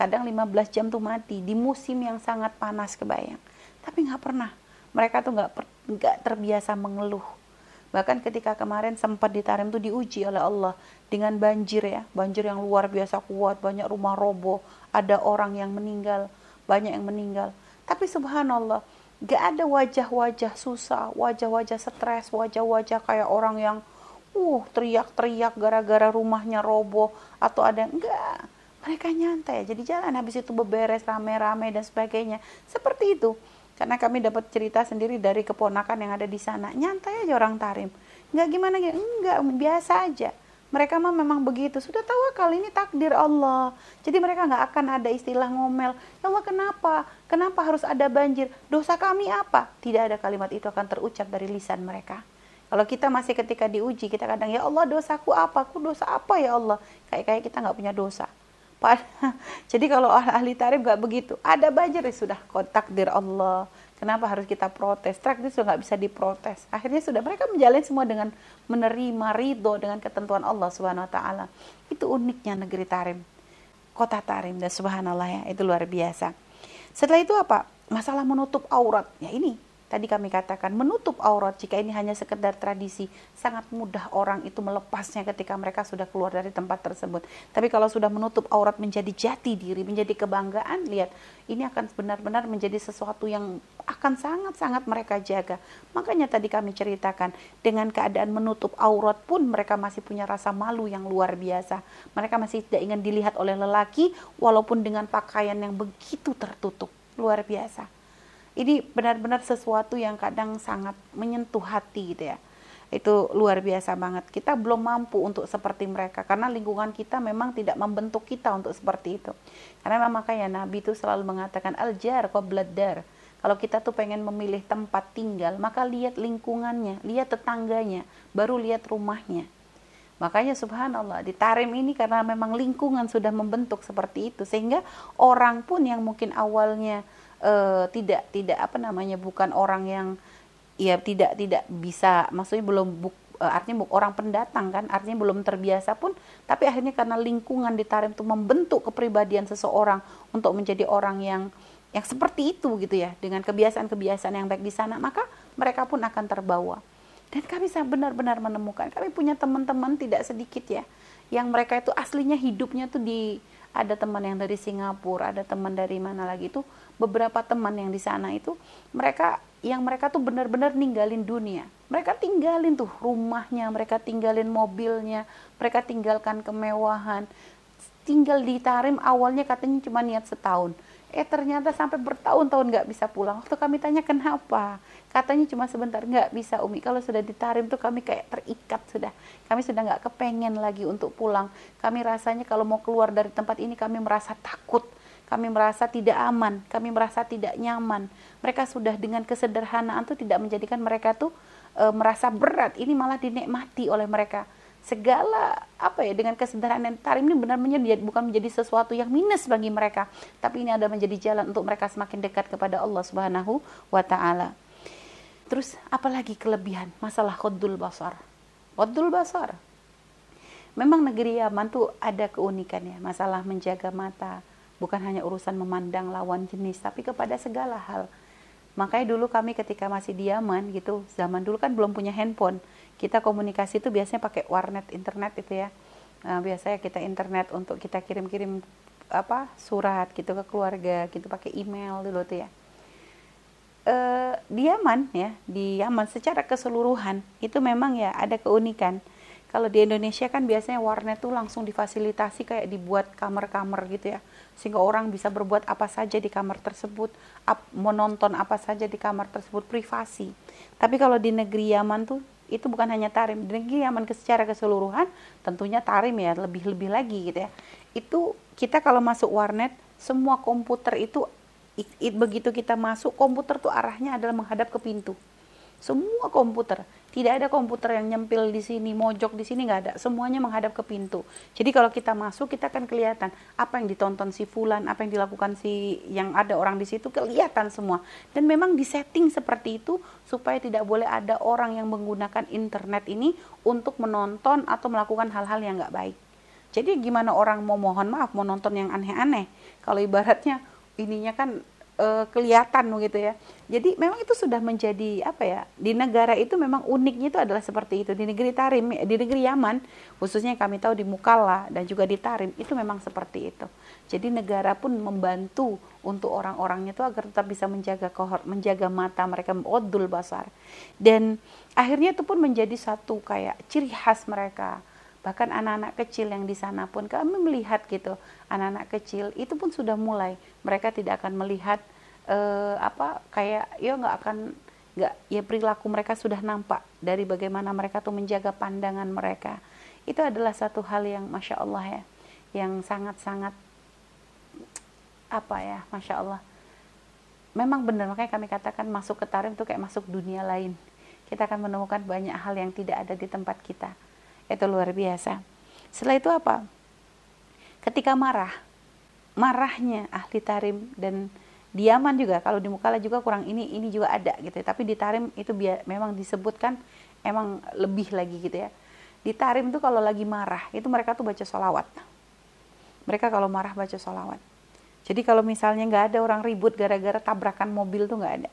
Kadang 15 jam tuh mati di musim yang sangat panas kebayang. Tapi nggak pernah mereka tuh nggak nggak terbiasa mengeluh. Bahkan ketika kemarin sempat ditarim tuh diuji oleh Allah dengan banjir ya. Banjir yang luar biasa kuat banyak rumah roboh ada orang yang meninggal banyak yang meninggal. Tapi subhanallah gak ada wajah-wajah susah wajah-wajah stres wajah-wajah kayak orang yang uh teriak-teriak gara-gara rumahnya roboh atau ada enggak mereka nyantai jadi jalan habis itu beberes rame-rame dan sebagainya. Seperti itu karena kami dapat cerita sendiri dari keponakan yang ada di sana. Nyantai aja orang tarim. Nggak gimana gitu enggak biasa aja. Mereka mah memang begitu. Sudah tawakal ini takdir Allah. Jadi mereka nggak akan ada istilah ngomel. Ya Allah kenapa? Kenapa harus ada banjir? Dosa kami apa? Tidak ada kalimat itu akan terucap dari lisan mereka. Kalau kita masih ketika diuji kita kadang ya Allah dosaku apa? Aku dosa apa ya Allah? Kayak kayak kita nggak punya dosa jadi kalau ahli tarif nggak begitu ada banjir ya sudah takdir Allah Kenapa harus kita protes? Itu sudah nggak bisa diprotes. Akhirnya sudah mereka menjalani semua dengan menerima ridho dengan ketentuan Allah Subhanahu Wa Taala. Itu uniknya negeri Tarim, kota Tarim dan Subhanallah ya itu luar biasa. Setelah itu apa? Masalah menutup aurat. Ya ini Tadi kami katakan menutup aurat jika ini hanya sekedar tradisi, sangat mudah orang itu melepasnya ketika mereka sudah keluar dari tempat tersebut. Tapi kalau sudah menutup aurat menjadi jati diri, menjadi kebanggaan, lihat ini akan benar-benar menjadi sesuatu yang akan sangat-sangat mereka jaga. Makanya tadi kami ceritakan dengan keadaan menutup aurat pun mereka masih punya rasa malu yang luar biasa. Mereka masih tidak ingin dilihat oleh lelaki walaupun dengan pakaian yang begitu tertutup. Luar biasa ini benar-benar sesuatu yang kadang sangat menyentuh hati gitu ya. Itu luar biasa banget. Kita belum mampu untuk seperti mereka karena lingkungan kita memang tidak membentuk kita untuk seperti itu. Karena makanya Nabi itu selalu mengatakan aljar qobladar kalau kita tuh pengen memilih tempat tinggal maka lihat lingkungannya lihat tetangganya baru lihat rumahnya. Makanya subhanallah di Tarim ini karena memang lingkungan sudah membentuk seperti itu sehingga orang pun yang mungkin awalnya uh, tidak tidak apa namanya bukan orang yang ya tidak tidak bisa maksudnya belum buk, uh, artinya orang pendatang kan artinya belum terbiasa pun tapi akhirnya karena lingkungan di Tarim itu membentuk kepribadian seseorang untuk menjadi orang yang yang seperti itu gitu ya dengan kebiasaan-kebiasaan yang baik di sana maka mereka pun akan terbawa. Dan kami benar-benar menemukan kami punya teman-teman tidak sedikit ya yang mereka itu aslinya hidupnya tuh di ada teman yang dari Singapura, ada teman dari mana lagi itu beberapa teman yang di sana itu mereka yang mereka tuh benar-benar ninggalin dunia. Mereka tinggalin tuh rumahnya, mereka tinggalin mobilnya, mereka tinggalkan kemewahan. Tinggal di Tarim awalnya katanya cuma niat setahun. Eh ternyata sampai bertahun-tahun nggak bisa pulang. Waktu kami tanya kenapa, katanya cuma sebentar nggak bisa umi kalau sudah ditarim tuh kami kayak terikat sudah kami sudah nggak kepengen lagi untuk pulang kami rasanya kalau mau keluar dari tempat ini kami merasa takut kami merasa tidak aman kami merasa tidak nyaman. Mereka sudah dengan kesederhanaan tuh tidak menjadikan mereka tuh e, merasa berat. Ini malah dinikmati oleh mereka. Segala apa ya dengan kesederhanaan tarim ini benar benar bukan menjadi sesuatu yang minus bagi mereka. Tapi ini adalah menjadi jalan untuk mereka semakin dekat kepada Allah Subhanahu wa taala. Terus apalagi kelebihan? Masalah khodul basar. Khodul basar. Memang negeri Yaman tuh ada keunikannya, masalah menjaga mata, bukan hanya urusan memandang lawan jenis, tapi kepada segala hal. Makanya dulu kami ketika masih di Yaman gitu, zaman dulu kan belum punya handphone. Kita komunikasi itu biasanya pakai warnet internet itu ya. Nah, biasanya kita internet untuk kita kirim-kirim apa surat gitu ke keluarga gitu pakai email dulu tuh ya uh, di Yaman ya di Yaman secara keseluruhan itu memang ya ada keunikan kalau di Indonesia kan biasanya warnet tuh langsung difasilitasi kayak dibuat kamar-kamar gitu ya. Sehingga orang bisa berbuat apa saja di kamar tersebut ap, menonton apa saja di kamar tersebut privasi. Tapi kalau di negeri Yaman tuh itu bukan hanya tarim. Di negeri Yaman secara keseluruhan tentunya tarim ya lebih-lebih lagi gitu ya. Itu kita kalau masuk warnet semua komputer itu it, it, begitu kita masuk komputer tuh arahnya adalah menghadap ke pintu. Semua komputer tidak ada komputer yang nyempil di sini mojok di sini nggak ada. Semuanya menghadap ke pintu. Jadi kalau kita masuk kita akan kelihatan apa yang ditonton si fulan apa yang dilakukan si yang ada orang di situ kelihatan semua. Dan memang disetting seperti itu supaya tidak boleh ada orang yang menggunakan internet ini untuk menonton atau melakukan hal-hal yang nggak baik. Jadi gimana orang mau mohon maaf mau nonton yang aneh-aneh? Kalau ibaratnya ininya kan uh, kelihatan gitu ya. Jadi memang itu sudah menjadi apa ya? Di negara itu memang uniknya itu adalah seperti itu. Di negeri Tarim, di negeri Yaman, khususnya kami tahu di Mukalla dan juga di Tarim itu memang seperti itu. Jadi negara pun membantu untuk orang-orangnya itu agar tetap bisa menjaga kohor, menjaga mata mereka, odul basar. Dan akhirnya itu pun menjadi satu kayak ciri khas mereka bahkan anak-anak kecil yang di sana pun kami melihat gitu anak-anak kecil itu pun sudah mulai. Mereka tidak akan melihat uh, apa kayak ya nggak akan nggak ya perilaku mereka sudah nampak dari bagaimana mereka tuh menjaga pandangan mereka. Itu adalah satu hal yang masya Allah ya yang sangat-sangat apa ya masya Allah. Memang benar makanya kami katakan masuk ke tarim itu kayak masuk dunia lain. Kita akan menemukan banyak hal yang tidak ada di tempat kita. Itu luar biasa. Setelah itu apa ketika marah marahnya ahli tarim dan diaman juga. Kalau di mukala juga kurang ini ini juga ada gitu ya. tapi di tarim itu biar, memang disebutkan emang lebih lagi gitu ya. Di tarim itu kalau lagi marah itu mereka tuh baca sholawat. Mereka kalau marah baca sholawat. Jadi kalau misalnya nggak ada orang ribut gara-gara tabrakan mobil tuh nggak ada.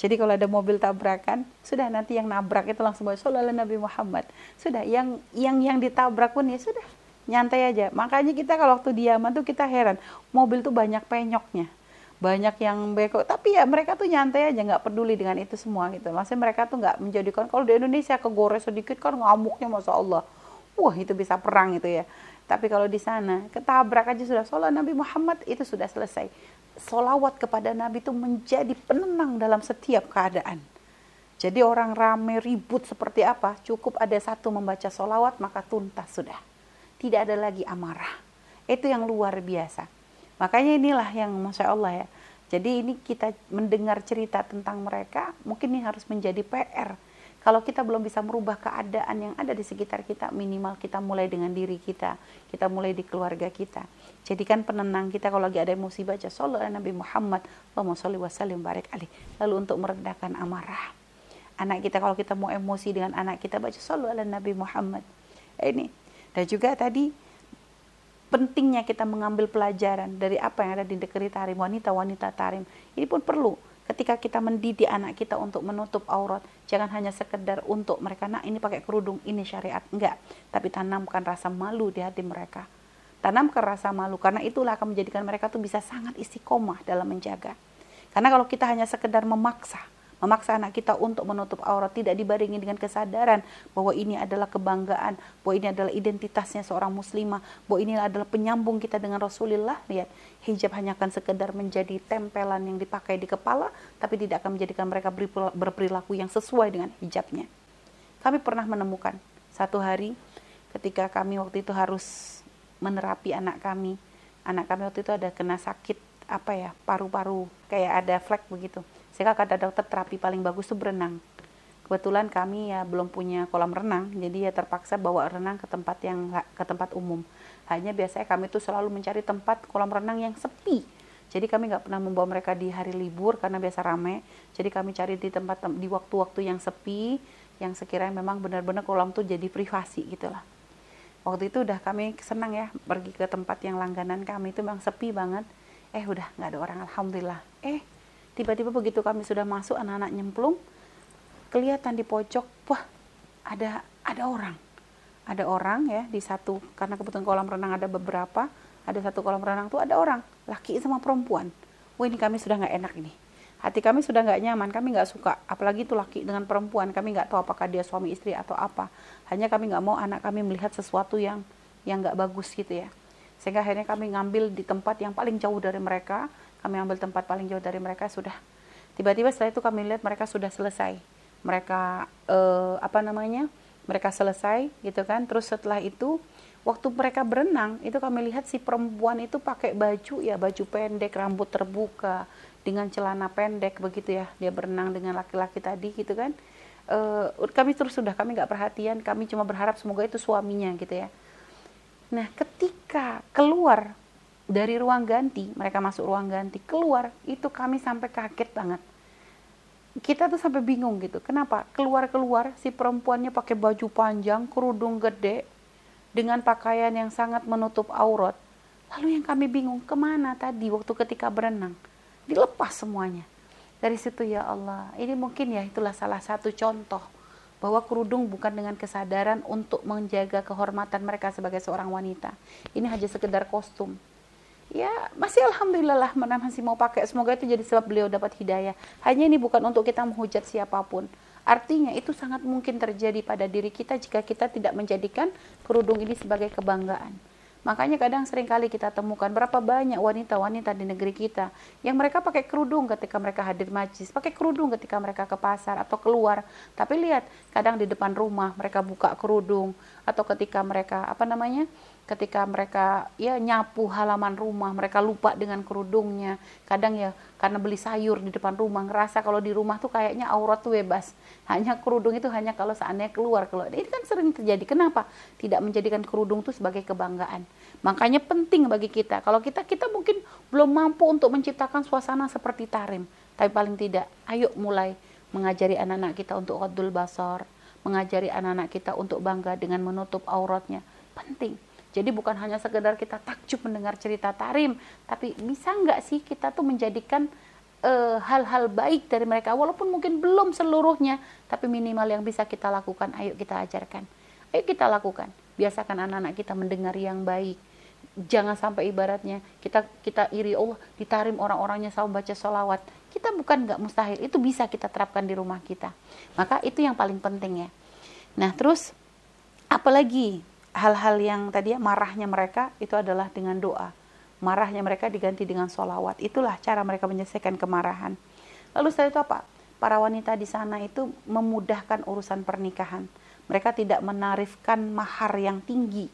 Jadi kalau ada mobil tabrakan sudah nanti yang nabrak itu langsung sholawat Nabi Muhammad. Sudah yang yang yang ditabrak pun ya sudah nyantai aja. Makanya kita kalau waktu diaman tuh kita heran mobil tuh banyak penyoknya. Banyak yang beko. Tapi ya mereka tuh nyantai aja nggak peduli dengan itu semua gitu. Maksudnya mereka tuh nggak menjadikan kalau di Indonesia kegores sedikit kan ngamuknya masa Allah. Wah itu bisa perang itu ya. Tapi kalau di sana ketabrak aja sudah sholat Nabi Muhammad itu sudah selesai. Solawat kepada Nabi itu menjadi penenang dalam setiap keadaan. Jadi orang rame ribut seperti apa cukup ada satu membaca solawat maka tuntas sudah tidak ada lagi amarah itu yang luar biasa Makanya inilah yang Masya Allah ya. Jadi ini kita mendengar cerita tentang mereka, mungkin ini harus menjadi PR. Kalau kita belum bisa merubah keadaan yang ada di sekitar kita, minimal kita mulai dengan diri kita, kita mulai di keluarga kita. Jadikan penenang kita kalau lagi ada emosi baca Sallallahu Nabi Muhammad, Allahumma sholli wa sallim barik alih. Lalu untuk meredakan amarah. Anak kita kalau kita mau emosi dengan anak kita baca Sallallahu Nabi Muhammad. Ini. Dan juga tadi pentingnya kita mengambil pelajaran dari apa yang ada di negeri tarim wanita-wanita tarim. Ini pun perlu ketika kita mendidik anak kita untuk menutup aurat. Jangan hanya sekedar untuk mereka nak ini pakai kerudung ini syariat. Enggak. Tapi tanamkan rasa malu di hati mereka. Tanamkan rasa malu karena itulah akan menjadikan mereka tuh bisa sangat istiqomah dalam menjaga. Karena kalau kita hanya sekedar memaksa memaksa anak kita untuk menutup aurat tidak dibarengi dengan kesadaran bahwa ini adalah kebanggaan, bahwa ini adalah identitasnya seorang muslimah, bahwa ini adalah penyambung kita dengan Rasulullah. Lihat, hijab hanya akan sekedar menjadi tempelan yang dipakai di kepala, tapi tidak akan menjadikan mereka berperilaku yang sesuai dengan hijabnya. Kami pernah menemukan satu hari ketika kami waktu itu harus menerapi anak kami. Anak kami waktu itu ada kena sakit apa ya paru-paru kayak ada flek begitu sehingga kata dokter terapi paling bagus itu berenang. Kebetulan kami ya belum punya kolam renang jadi ya terpaksa bawa renang ke tempat yang ke tempat umum. Hanya biasanya kami tuh selalu mencari tempat kolam renang yang sepi. Jadi kami nggak pernah membawa mereka di hari libur karena biasa rame. Jadi kami cari di tempat di waktu-waktu yang sepi yang sekiranya memang benar-benar kolam tuh jadi privasi gitulah waktu itu udah kami senang ya pergi ke tempat yang langganan kami itu memang sepi banget. Eh udah nggak ada orang alhamdulillah. Eh tiba-tiba begitu kami sudah masuk anak-anak nyemplung kelihatan di pojok wah ada ada orang. Ada orang ya di satu karena kebetulan kolam renang ada beberapa ada satu kolam renang tuh ada orang laki sama perempuan. Wah ini kami sudah nggak enak ini. Hati kami sudah nggak nyaman kami nggak suka. Apalagi itu laki dengan perempuan kami nggak tahu apakah dia suami istri atau apa. Hanya kami nggak mau anak kami melihat sesuatu yang yang nggak bagus gitu ya. Sehingga akhirnya kami ngambil di tempat yang paling jauh dari mereka kami ambil tempat paling jauh dari mereka sudah. Tiba-tiba setelah itu kami lihat mereka sudah selesai. Mereka eh, apa namanya mereka selesai gitu kan. Terus setelah itu waktu mereka berenang itu kami lihat si perempuan itu pakai baju ya baju pendek rambut terbuka dengan celana pendek begitu ya. Dia berenang dengan laki-laki tadi gitu kan. Uh, kami terus sudah kami nggak perhatian. Kami cuma berharap semoga itu suaminya gitu ya. Nah, ketika keluar dari ruang ganti, mereka masuk ruang ganti, keluar, itu kami sampai kaget banget. Kita tuh sampai bingung gitu. Kenapa? Keluar-keluar si perempuannya pakai baju panjang, kerudung gede, dengan pakaian yang sangat menutup aurat. Lalu yang kami bingung, ke mana tadi waktu ketika berenang? Dilepas semuanya. Dari situ ya Allah, ini mungkin ya itulah salah satu contoh bahwa kerudung bukan dengan kesadaran untuk menjaga kehormatan mereka sebagai seorang wanita. Ini hanya sekedar kostum. Ya, masih alhamdulillah lah mana masih mau pakai. Semoga itu jadi sebab beliau dapat hidayah. Hanya ini bukan untuk kita menghujat siapa pun. Artinya itu sangat mungkin terjadi pada diri kita jika kita tidak menjadikan kerudung ini sebagai kebanggaan. Makanya kadang sering kali kita temukan berapa banyak wanita-wanita di negeri kita yang mereka pakai kerudung ketika mereka hadir majlis, pakai kerudung ketika mereka ke pasar atau keluar. Tapi lihat, kadang di depan rumah mereka buka kerudung atau ketika mereka apa namanya? ketika mereka ya nyapu halaman rumah mereka lupa dengan kerudungnya. Kadang ya karena beli sayur di depan rumah ngerasa kalau di rumah tuh kayaknya aurat tuh bebas. Hanya kerudung itu hanya kalau seandainya keluar keluar. Ini kan sering terjadi. Kenapa? Tidak menjadikan kerudung itu sebagai kebanggaan. Makanya penting bagi kita. Kalau kita kita mungkin belum mampu untuk menciptakan suasana seperti tarim. Tapi paling tidak ayo mulai mengajari anak-anak kita untuk qadul basar mengajari anak-anak kita untuk bangga dengan menutup auratnya. Penting. Jadi bukan hanya sekedar kita takjub mendengar cerita tarim, tapi bisa nggak sih kita tuh menjadikan eh, hal-hal uh, baik dari mereka, walaupun mungkin belum seluruhnya, tapi minimal yang bisa kita lakukan, ayo kita ajarkan, ayo kita lakukan, biasakan anak-anak kita mendengar yang baik, jangan sampai ibaratnya kita kita iri Allah ditarim orang-orangnya sama baca sholawat, kita bukan nggak mustahil, itu bisa kita terapkan di rumah kita, maka itu yang paling penting ya. Nah terus apalagi hal-hal yang tadi ya marahnya mereka itu adalah dengan doa. Marahnya mereka diganti dengan solawat. Itulah cara mereka menyelesaikan kemarahan. Lalu setelah itu apa? Para wanita di sana itu memudahkan urusan pernikahan. Mereka tidak menarifkan mahar yang tinggi.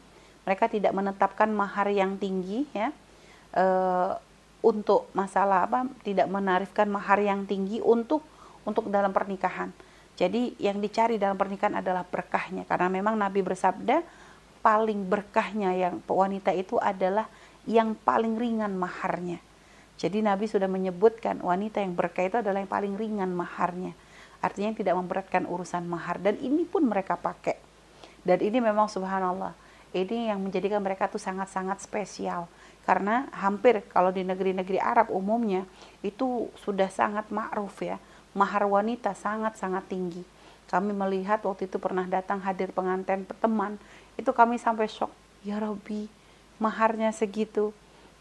Mereka tidak menetapkan mahar yang tinggi ya. E, untuk masalah apa? Tidak menarifkan mahar yang tinggi untuk untuk dalam pernikahan. Jadi yang dicari dalam pernikahan adalah berkahnya karena memang Nabi bersabda paling berkahnya yang wanita itu adalah yang paling ringan maharnya. Jadi Nabi sudah menyebutkan wanita yang berkah itu adalah yang paling ringan maharnya. Artinya yang tidak memberatkan urusan mahar dan ini pun mereka pakai. Dan ini memang subhanallah, ini yang menjadikan mereka tuh sangat-sangat spesial. Karena hampir kalau di negeri-negeri Arab umumnya itu sudah sangat ma'ruf ya. Mahar wanita sangat-sangat tinggi. Kami melihat waktu itu pernah datang hadir pengantin teman itu kami sampai shock ya Robi maharnya segitu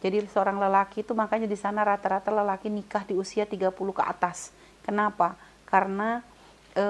jadi seorang lelaki itu makanya di sana rata-rata lelaki nikah di usia 30 ke atas kenapa karena e,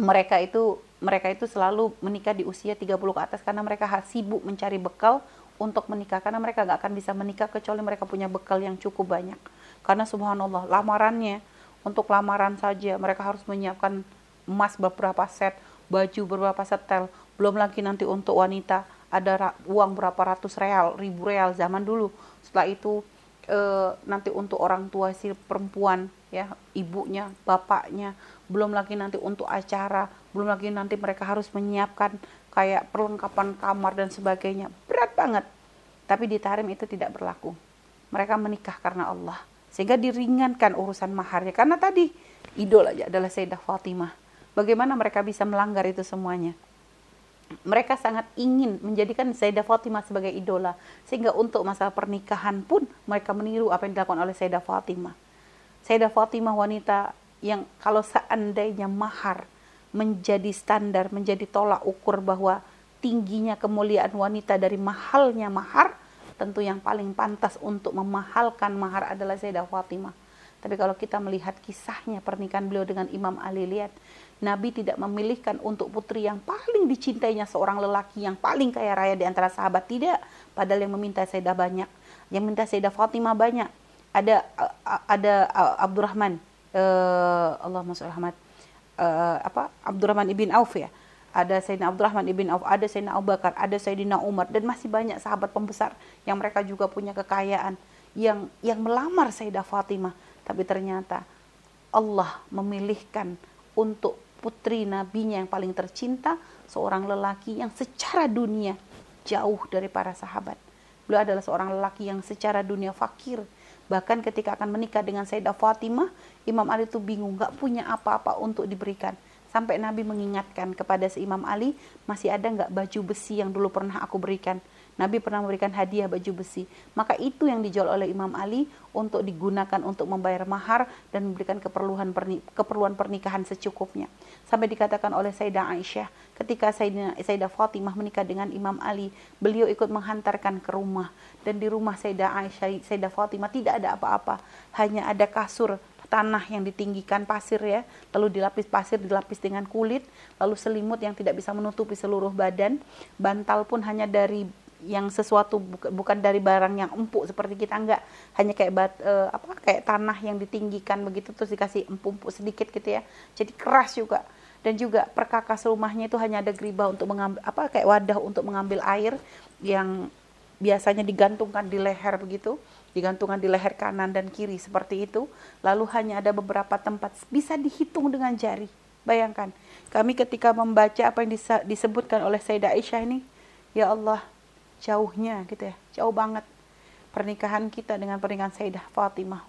mereka itu mereka itu selalu menikah di usia 30 ke atas karena mereka sibuk mencari bekal untuk menikah. Karena mereka gak akan bisa menikah kecuali mereka punya bekal yang cukup banyak. Karena subhanallah lamarannya untuk lamaran saja mereka harus menyiapkan emas beberapa set baju beberapa setel belum lagi nanti untuk wanita ada uang berapa ratus real, ribu real zaman dulu. Setelah itu e, nanti untuk orang tua si perempuan ya, ibunya, bapaknya, belum lagi nanti untuk acara, belum lagi nanti mereka harus menyiapkan kayak perlengkapan kamar dan sebagainya. Berat banget. Tapi di tarim itu tidak berlaku. Mereka menikah karena Allah. Sehingga diringankan urusan maharnya. Karena tadi idol aja adalah Sayyidah Fatimah. Bagaimana mereka bisa melanggar itu semuanya? mereka sangat ingin menjadikan Sayyidah Fatimah sebagai idola sehingga untuk masalah pernikahan pun mereka meniru apa yang dilakukan oleh Sayyidah Fatimah. Sayyidah Fatimah wanita yang kalau seandainya mahar menjadi standar, menjadi tolak ukur bahwa tingginya kemuliaan wanita dari mahalnya mahar, tentu yang paling pantas untuk memahalkan mahar adalah Sayyidah Fatimah. Tapi kalau kita melihat kisahnya pernikahan beliau dengan Imam Ali, lihat Nabi tidak memilihkan untuk putri yang paling dicintainya seorang lelaki yang paling kaya raya di antara sahabat tidak. Padahal yang meminta Sayyidah banyak yang minta Sayyidah Fatimah banyak. Ada ada Abdurrahman uh, Allah Rahmat uh, apa Abdurrahman ibn Auf ya ada Sayyidina Abdurrahman ibn Auf, ada Sayyidina Abu Bakar, ada Sayyidina Umar dan masih banyak sahabat pembesar yang mereka juga punya kekayaan yang yang melamar Sayyidah Fatimah tapi ternyata Allah memilihkan untuk putri nabinya yang paling tercinta, seorang lelaki yang secara dunia jauh dari para sahabat. Beliau adalah seorang lelaki yang secara dunia fakir. Bahkan ketika akan menikah dengan Sayyidah Fatimah, Imam Ali itu bingung, gak punya apa-apa untuk diberikan. Sampai Nabi mengingatkan kepada si Imam Ali, masih ada nggak baju besi yang dulu pernah aku berikan? Nabi pernah memberikan hadiah baju besi. Maka itu yang dijual oleh Imam Ali untuk digunakan untuk membayar mahar dan memberikan keperluan keperluan pernikahan secukupnya. Sampai dikatakan oleh Sayyidah Aisyah, ketika Sayyidah, Sayyidah Fatimah menikah dengan Imam Ali, beliau ikut menghantarkan ke rumah dan di rumah Sayyidah Aisyah, Sayyidah Fatimah tidak ada apa-apa, hanya ada kasur tanah yang ditinggikan pasir ya, lalu dilapis pasir dilapis dengan kulit, lalu selimut yang tidak bisa menutupi seluruh badan, bantal pun hanya dari yang sesuatu bukan dari barang yang empuk seperti kita enggak. Hanya kayak bat, uh, apa kayak tanah yang ditinggikan begitu terus dikasih empuk-empuk sedikit gitu ya. Jadi keras juga. Dan juga perkakas rumahnya itu hanya ada geriba untuk mengambil apa kayak wadah untuk mengambil air yang biasanya digantungkan di leher begitu digantungkan di leher kanan dan kiri seperti itu. Lalu hanya ada beberapa tempat bisa dihitung dengan jari. Bayangkan kami ketika membaca apa yang disebutkan oleh Sayyidah Aisyah ini ya Allah jauhnya gitu ya jauh banget pernikahan kita dengan pernikahan Sayyidah Fatimah.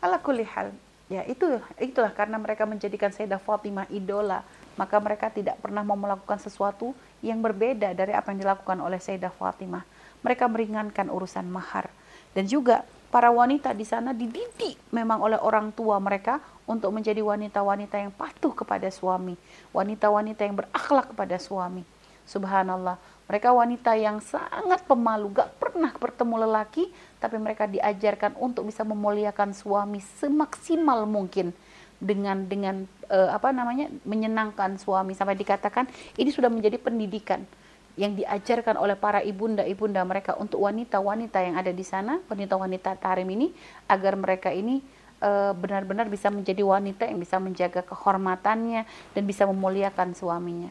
Ala kulli hal ya itu itulah karena mereka menjadikan Sayyidah Fatimah idola maka mereka tidak pernah mau melakukan sesuatu yang berbeda dari apa yang dilakukan oleh Sayyidah Fatimah. Mereka meringankan urusan mahar dan juga para wanita di sana dididik memang oleh orang tua mereka untuk menjadi wanita-wanita yang patuh kepada suami, wanita-wanita yang berakhlak kepada suami. Subhanallah, mereka wanita yang sangat pemalu, gak pernah bertemu lelaki, tapi mereka diajarkan untuk bisa memuliakan suami semaksimal mungkin dengan dengan uh, apa namanya menyenangkan suami. Sampai dikatakan ini sudah menjadi pendidikan yang diajarkan oleh para ibunda-ibunda mereka untuk wanita-wanita yang ada di sana, wanita-wanita tarim ini agar mereka ini eh, benar-benar bisa menjadi wanita yang bisa menjaga kehormatannya dan bisa memuliakan suaminya.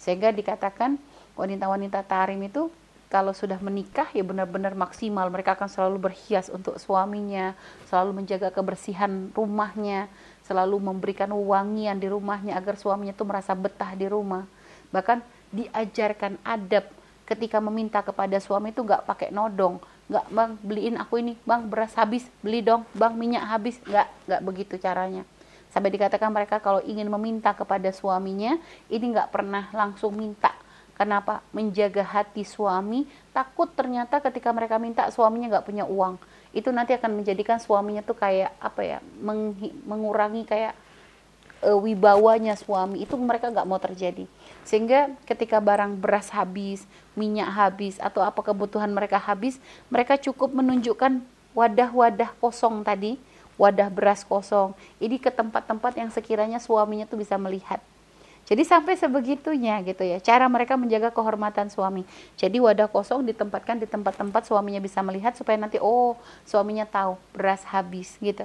Sehingga dikatakan wanita-wanita tarim itu kalau sudah menikah ya benar-benar maksimal mereka akan selalu berhias untuk suaminya selalu menjaga kebersihan rumahnya selalu memberikan wangian di rumahnya agar suaminya itu merasa betah di rumah bahkan diajarkan adab ketika meminta kepada suami itu nggak pakai nodong nggak bang beliin aku ini bang beras habis beli dong bang minyak habis nggak nggak begitu caranya sampai dikatakan mereka kalau ingin meminta kepada suaminya ini nggak pernah langsung minta Kenapa? Menjaga hati suami, takut ternyata ketika mereka minta suaminya nggak punya uang. Itu nanti akan menjadikan suaminya tuh kayak apa ya, mengurangi kayak uh, wibawanya suami. Itu mereka nggak mau terjadi. Sehingga ketika barang beras habis, minyak habis, atau apa kebutuhan mereka habis, mereka cukup menunjukkan wadah-wadah kosong tadi, wadah beras kosong. Ini ke tempat-tempat yang sekiranya suaminya tuh bisa melihat jadi sampai sebegitunya gitu ya, cara mereka menjaga kehormatan suami. Jadi wadah kosong ditempatkan di tempat-tempat suaminya bisa melihat supaya nanti oh suaminya tahu beras habis gitu.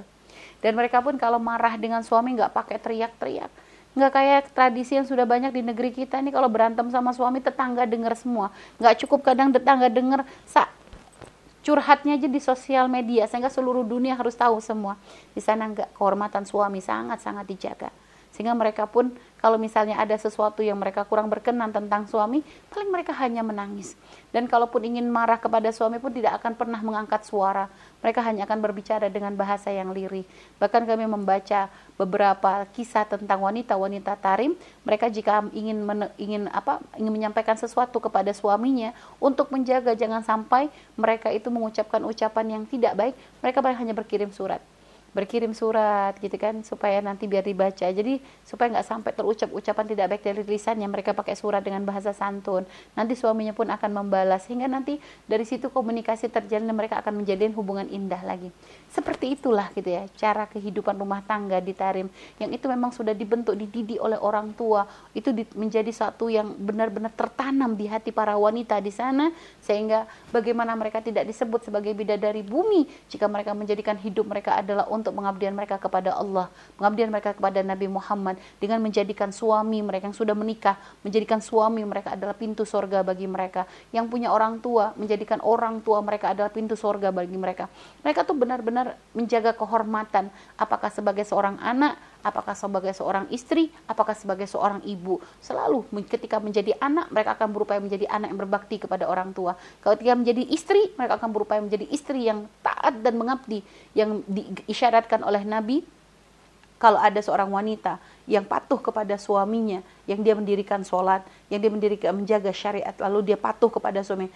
Dan mereka pun kalau marah dengan suami nggak pakai teriak-teriak. Nggak kayak tradisi yang sudah banyak di negeri kita ini kalau berantem sama suami tetangga dengar semua. Nggak cukup kadang tetangga dengar sa curhatnya aja di sosial media sehingga seluruh dunia harus tahu semua. Di sana nggak kehormatan suami sangat-sangat dijaga. Sehingga mereka pun kalau misalnya ada sesuatu yang mereka kurang berkenan tentang suami, paling mereka hanya menangis. Dan kalaupun ingin marah kepada suami pun tidak akan pernah mengangkat suara. Mereka hanya akan berbicara dengan bahasa yang lirih. Bahkan kami membaca beberapa kisah tentang wanita-wanita tarim, mereka jika ingin men, ingin apa ingin menyampaikan sesuatu kepada suaminya untuk menjaga jangan sampai mereka itu mengucapkan ucapan yang tidak baik, mereka hanya berkirim surat berkirim surat gitu kan supaya nanti biar dibaca. Jadi supaya nggak sampai terucap ucapan tidak baik dari lisannya mereka pakai surat dengan bahasa santun. Nanti suaminya pun akan membalas sehingga nanti dari situ komunikasi terjalin dan mereka akan menjadikan hubungan indah lagi. Seperti itulah gitu ya cara kehidupan rumah tangga di Tarim yang itu memang sudah dibentuk dididik oleh orang tua. Itu di, menjadi satu yang benar-benar tertanam di hati para wanita di sana sehingga bagaimana mereka tidak disebut sebagai bidadari bumi jika mereka menjadikan hidup mereka adalah untuk pengabdian mereka kepada Allah, pengabdian mereka kepada Nabi Muhammad dengan menjadikan suami mereka yang sudah menikah, menjadikan suami mereka adalah pintu sorga bagi mereka, yang punya orang tua, menjadikan orang tua mereka adalah pintu sorga bagi mereka. Mereka tuh benar-benar menjaga kehormatan, apakah sebagai seorang anak, apakah sebagai seorang istri, apakah sebagai seorang ibu. Selalu ketika menjadi anak, mereka akan berupaya menjadi anak yang berbakti kepada orang tua. Kalau ketika menjadi istri, mereka akan berupaya menjadi istri yang taat dan mengabdi, yang diisyaratkan oleh Nabi kalau ada seorang wanita yang patuh kepada suaminya, yang dia mendirikan sholat, yang dia mendirikan menjaga syariat, lalu dia patuh kepada suami,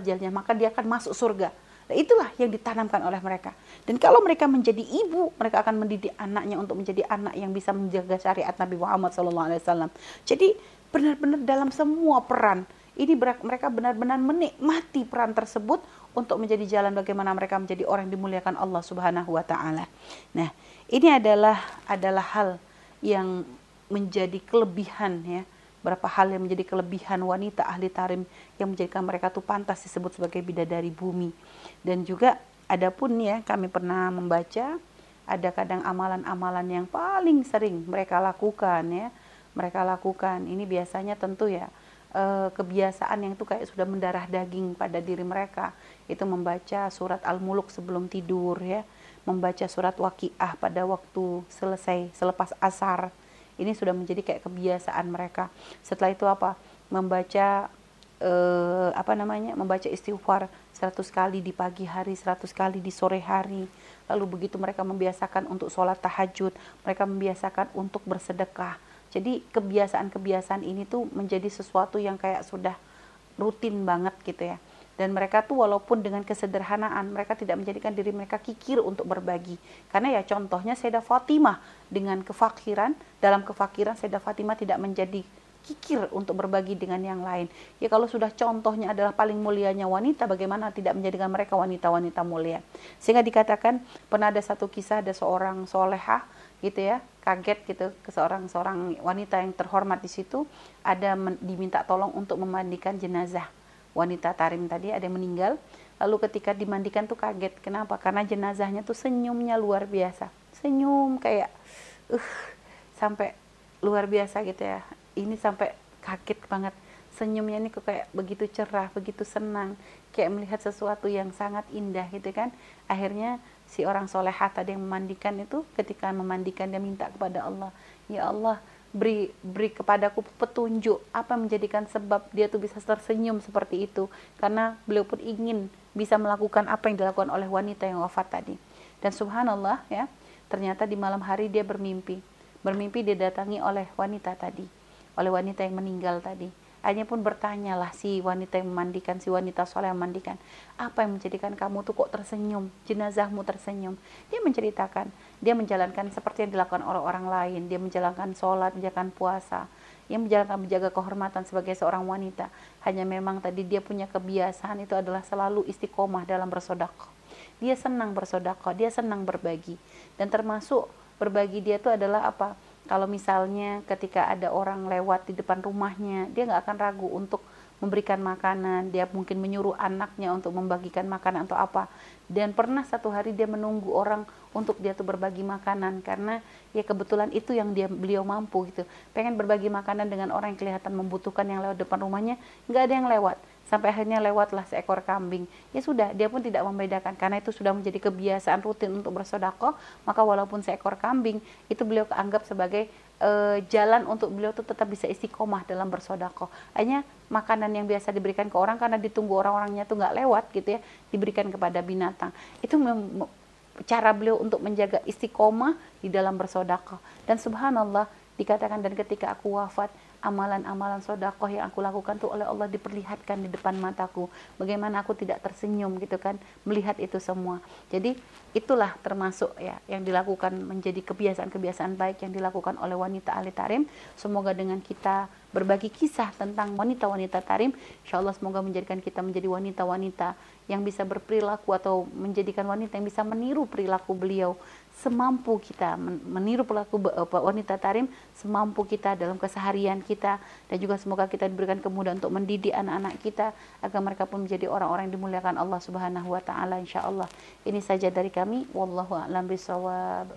jalnya, maka dia akan masuk surga. Itulah yang ditanamkan oleh mereka. Dan kalau mereka menjadi ibu, mereka akan mendidik anaknya untuk menjadi anak yang bisa menjaga syariat Nabi Muhammad SAW. Jadi benar-benar dalam semua peran ini mereka benar-benar menikmati peran tersebut untuk menjadi jalan bagaimana mereka menjadi orang yang dimuliakan Allah Subhanahu wa taala. Nah, ini adalah adalah hal yang menjadi kelebihan ya berapa hal yang menjadi kelebihan wanita ahli tarim yang menjadikan mereka tuh pantas disebut sebagai bidadari bumi. Dan juga adapun ya kami pernah membaca ada kadang amalan-amalan yang paling sering mereka lakukan ya. Mereka lakukan ini biasanya tentu ya eh, kebiasaan yang itu kayak sudah mendarah daging pada diri mereka itu membaca surat Al-Muluk sebelum tidur ya membaca surat Waqiah pada waktu selesai selepas asar ini sudah menjadi kayak kebiasaan mereka. Setelah itu apa? Membaca eh, apa namanya? Membaca istighfar 100 kali di pagi hari 100 kali di sore hari. Lalu begitu mereka membiasakan untuk sholat tahajud mereka membiasakan untuk bersedekah. Jadi kebiasaan-kebiasaan ini tuh menjadi sesuatu yang kayak sudah rutin banget gitu ya dan mereka tuh walaupun dengan kesederhanaan mereka tidak menjadikan diri mereka kikir untuk berbagi. Karena ya contohnya Sayyidah Fatimah dengan kefakiran dalam kefakiran Sayyidah Fatimah tidak menjadi kikir untuk berbagi dengan yang lain. Ya kalau sudah contohnya adalah paling mulianya wanita bagaimana tidak menjadikan mereka wanita-wanita mulia? Sehingga dikatakan pernah ada satu kisah ada seorang solehah gitu ya kaget gitu ke seorang seorang wanita yang terhormat di situ ada diminta tolong untuk memandikan jenazah wanita Tarim tadi ada yang meninggal. Lalu ketika dimandikan tuh kaget. Kenapa? Karena jenazahnya tuh senyumnya luar biasa. Senyum kayak uh sampai luar biasa gitu ya. Ini sampai kaget banget. Senyumnya ini kok kayak begitu cerah begitu senang. Kayak melihat sesuatu yang sangat indah gitu kan. Akhirnya si orang solehah tadi yang memandikan itu ketika memandikan dia minta kepada Allah ya Allah beri beri kepadaku petunjuk apa menjadikan sebab dia tuh bisa tersenyum seperti itu. Karena beliau pun ingin bisa melakukan apa yang dilakukan oleh wanita yang wafat tadi. Dan subhanallah ya ternyata di malam hari dia bermimpi. Bermimpi didatangi oleh wanita tadi oleh wanita yang meninggal tadi. Hanya pun bertanyalah si wanita yang memandikan, si wanita soleh yang memandikan, apa yang menjadikan kamu tuh kok tersenyum, jenazahmu tersenyum. Dia menceritakan, dia menjalankan seperti yang dilakukan orang-orang lain, dia menjalankan sholat, menjalankan puasa, yang menjalankan menjaga kehormatan sebagai seorang wanita. Hanya memang tadi dia punya kebiasaan itu adalah selalu istiqomah dalam bersodakoh. Dia senang bersodakoh, dia senang berbagi. Dan termasuk berbagi dia itu adalah apa? kalau misalnya ketika ada orang lewat di depan rumahnya dia nggak akan ragu untuk memberikan makanan dia mungkin menyuruh anaknya untuk membagikan makanan atau apa dan pernah satu hari dia menunggu orang untuk dia tuh berbagi makanan karena ya kebetulan itu yang dia beliau mampu gitu pengen berbagi makanan dengan orang yang kelihatan membutuhkan yang lewat depan rumahnya nggak ada yang lewat sampai akhirnya lewatlah seekor kambing. Ya sudah, dia pun tidak membedakan karena itu sudah menjadi kebiasaan rutin untuk bersodako. Maka walaupun seekor kambing itu beliau anggap sebagai e, jalan untuk beliau tuh tetap bisa istiqomah dalam bersodako. Hanya makanan yang biasa diberikan ke orang karena ditunggu orang-orangnya tuh nggak lewat gitu ya, diberikan kepada binatang. Itu cara beliau untuk menjaga istiqomah di dalam bersodako. Dan subhanallah dikatakan dan ketika aku wafat amalan-amalan sodakoh yang aku lakukan tuh oleh Allah diperlihatkan di depan mataku. Bagaimana aku tidak tersenyum gitu kan melihat itu semua. Jadi itulah termasuk ya yang dilakukan menjadi kebiasaan-kebiasaan baik yang dilakukan oleh wanita ahli tarim. Semoga dengan kita berbagi kisah tentang wanita-wanita tarim, insya Allah semoga menjadikan kita menjadi wanita-wanita yang bisa berperilaku atau menjadikan wanita yang bisa meniru perilaku beliau semampu kita meniru pelaku wanita tarim semampu kita dalam keseharian kita dan juga semoga kita diberikan kemudahan untuk mendidik anak-anak kita agar mereka pun menjadi orang-orang yang dimuliakan Allah Subhanahu wa taala insyaallah. Ini saja dari kami wallahu a'lam bishawab.